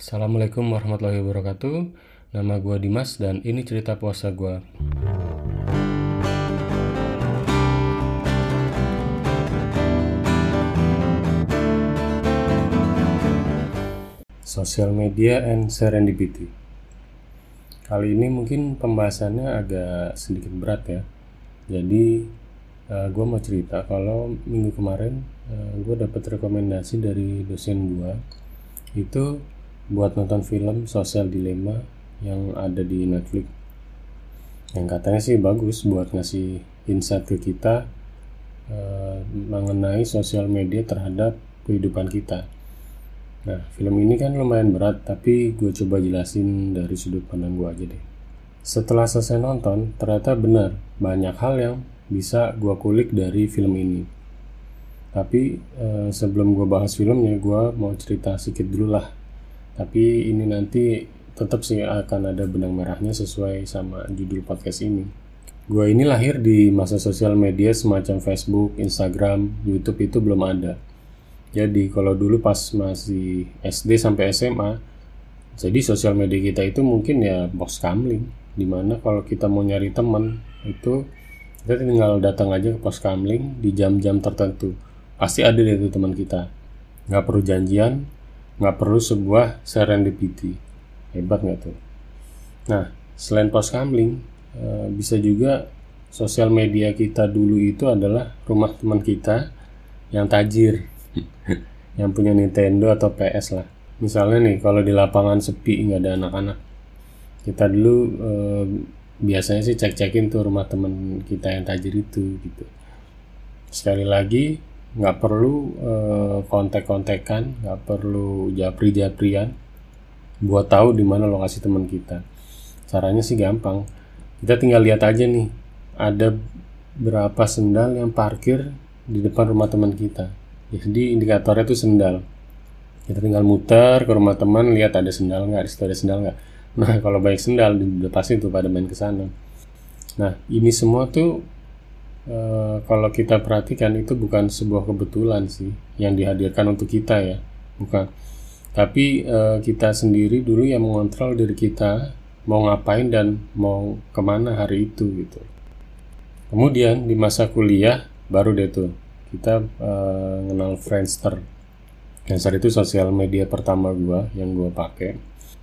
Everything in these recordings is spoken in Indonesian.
Assalamualaikum warahmatullahi wabarakatuh. Nama gue Dimas dan ini cerita puasa gue. Social media and serendipity. Kali ini mungkin pembahasannya agak sedikit berat ya. Jadi uh, gue mau cerita kalau minggu kemarin uh, gue dapat rekomendasi dari dosen gue itu buat nonton film Social Dilemma yang ada di Netflix. Yang katanya sih bagus buat ngasih insight ke kita uh, mengenai sosial media terhadap kehidupan kita. Nah, film ini kan lumayan berat, tapi gue coba jelasin dari sudut pandang gue aja deh. Setelah selesai nonton, ternyata benar banyak hal yang bisa gue kulik dari film ini. Tapi eh, sebelum gue bahas filmnya, gue mau cerita sedikit dulu lah. Tapi ini nanti tetap sih akan ada benang merahnya sesuai sama judul podcast ini. Gue ini lahir di masa sosial media semacam Facebook, Instagram, YouTube itu belum ada jadi kalau dulu pas masih SD sampai SMA, jadi sosial media kita itu mungkin ya box kamling. Di mana kalau kita mau nyari teman itu kita tinggal datang aja ke pos kamling di jam-jam tertentu. Pasti ada deh itu teman kita. Nggak perlu janjian, nggak perlu sebuah serendipity. Hebat nggak tuh? Nah, selain pos kamling, eh, bisa juga sosial media kita dulu itu adalah rumah teman kita yang tajir yang punya Nintendo atau PS lah misalnya nih kalau di lapangan sepi nggak ada anak-anak kita dulu eh, biasanya sih cek-cekin tuh rumah temen kita yang tajir itu gitu sekali lagi nggak perlu eh, kontek-kontekan nggak perlu japri-japrian. Buat tahu di mana lokasi teman kita. Caranya sih gampang. Kita tinggal lihat aja nih ada berapa sendal yang parkir di depan rumah teman kita. Jadi indikatornya itu sendal. Kita tinggal muter ke rumah teman lihat ada sendal nggak di situ ada sendal nggak. Nah kalau baik sendal udah pasti tuh pada main ke sana. Nah ini semua tuh e, kalau kita perhatikan itu bukan sebuah kebetulan sih yang dihadirkan untuk kita ya bukan. Tapi e, kita sendiri dulu yang mengontrol diri kita mau ngapain dan mau ke mana hari itu gitu. Kemudian di masa kuliah baru deh tuh kita uh, kenal Friendster. Friendster itu sosial media pertama gua yang gua pakai.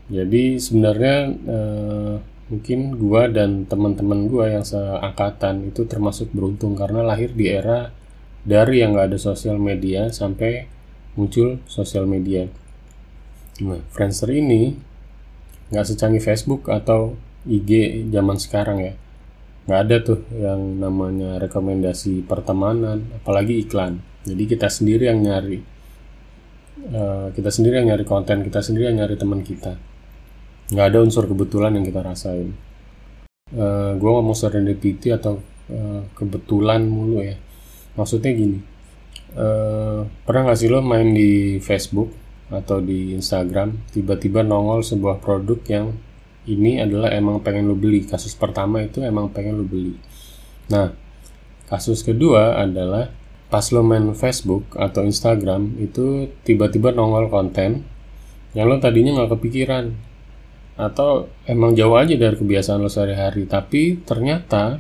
Jadi sebenarnya uh, mungkin gua dan teman-teman gua yang seangkatan itu termasuk beruntung karena lahir di era dari yang nggak ada sosial media sampai muncul sosial media. Nah Friendster ini nggak secanggih Facebook atau IG zaman sekarang ya. Nggak ada tuh yang namanya rekomendasi pertemanan apalagi iklan. Jadi kita sendiri yang nyari uh, kita sendiri yang nyari konten kita sendiri yang nyari teman kita nggak ada unsur kebetulan yang kita rasain. Uh, eh, gue ngomong serendipity atau uh, kebetulan mulu ya. Maksudnya gini uh, pernah nggak sih lo main di Facebook atau di Instagram tiba-tiba nongol sebuah produk yang ini adalah emang pengen lo beli? Kasus pertama itu emang pengen lo beli. Nah kasus kedua adalah pas lo main Facebook atau Instagram itu tiba-tiba nongol konten yang lo tadinya nggak kepikiran atau emang jauh aja dari kebiasaan lo sehari-hari. Tapi ternyata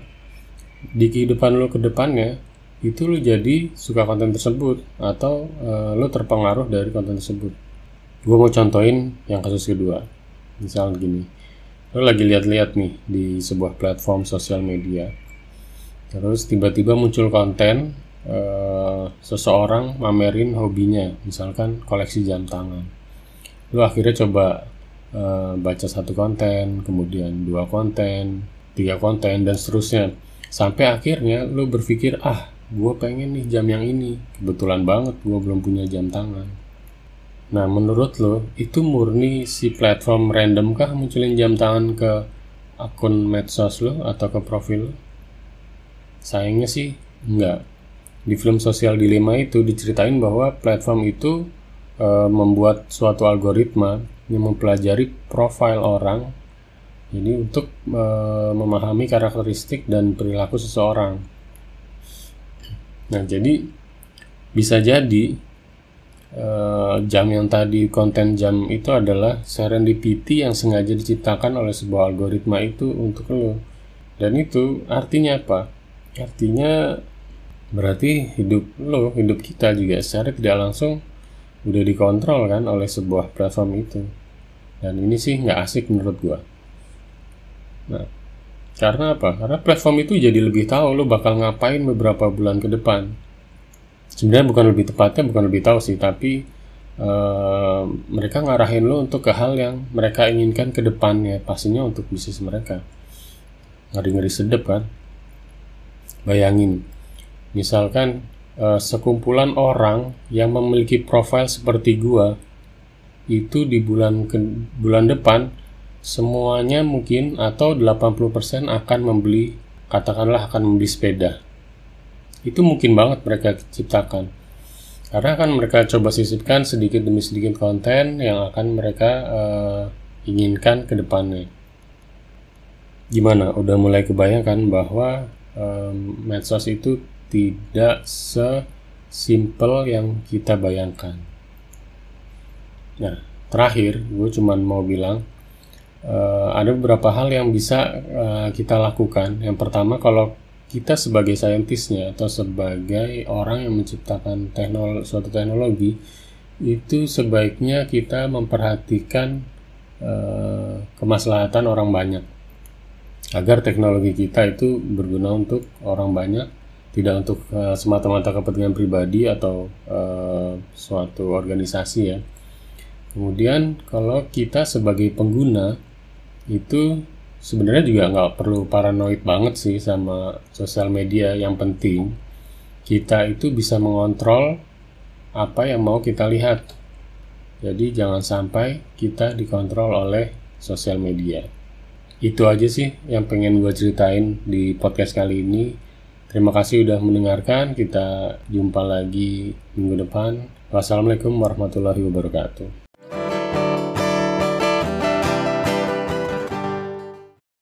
di kehidupan lo ke depannya itu lo jadi suka konten tersebut. Atau uh, lo terpengaruh dari konten tersebut. Gue mau contohin yang kasus kedua. Misal gini. Lo lagi lihat-lihat nih di sebuah platform sosial media. Terus tiba-tiba muncul konten uh, seseorang mamerin hobinya. Misalkan koleksi jam tangan. Lo akhirnya coba uh, baca satu konten kemudian dua konten tiga konten dan seterusnya sampai akhirnya lo berpikir ah gue pengen nih jam yang ini kebetulan banget gue belum punya jam tangan Nah, menurut lo, itu murni si platform random kah munculin jam tangan ke akun medsos lo atau ke profil lo? Sayangnya sih, enggak. Di film Sosial Dilema itu diceritain bahwa platform itu e, membuat suatu algoritma yang mempelajari profil orang jadi untuk e, memahami karakteristik dan perilaku seseorang. Nah, jadi bisa jadi uh, jam yang tadi konten jam itu adalah serendipity yang sengaja diciptakan oleh sebuah algoritma itu untuk lo. Dan itu artinya apa? Artinya berarti hidup lo hidup kita juga secara tidak langsung udah dikontrol kan oleh sebuah platform itu dan ini sih nggak asik menurut gua. Nah karena apa? Karena platform itu jadi lebih tahu lo bakal ngapain beberapa bulan ke depan. Sebenarnya bukan lebih tepatnya bukan lebih tahu sih tapi uh, mereka ngarahin lo untuk ke hal yang mereka inginkan ke depannya pastinya untuk bisnis mereka. Ngeri-ngeri sedep kan? Bayangin misalkan uh, sekumpulan orang yang memiliki profil seperti gua itu di bulan ke, bulan depan semuanya mungkin atau 80% akan membeli katakanlah akan membeli sepeda. Itu mungkin banget mereka ciptakan. Karena akan mereka coba sisipkan sedikit demi sedikit konten yang akan mereka uh, inginkan ke depannya. Gimana? Udah mulai kebayangkan bahwa um, medsos itu tidak sesimpel yang kita bayangkan. Nah, terakhir gue cuman mau bilang uh, ada beberapa hal yang bisa uh, kita lakukan. Yang pertama, kalau kita sebagai saintisnya atau sebagai orang yang menciptakan teknologi, suatu teknologi, itu sebaiknya kita memperhatikan uh, kemaslahatan orang banyak agar teknologi kita itu berguna untuk orang banyak tidak untuk uh, semata-mata kepentingan pribadi atau uh, suatu organisasi ya kemudian kalau kita sebagai pengguna itu sebenarnya juga nggak perlu paranoid banget sih sama sosial media yang penting kita itu bisa mengontrol apa yang mau kita lihat jadi jangan sampai kita dikontrol oleh sosial media itu aja sih yang pengen gue ceritain di podcast kali ini. Terima kasih udah mendengarkan. Kita jumpa lagi minggu depan. Wassalamualaikum warahmatullahi wabarakatuh.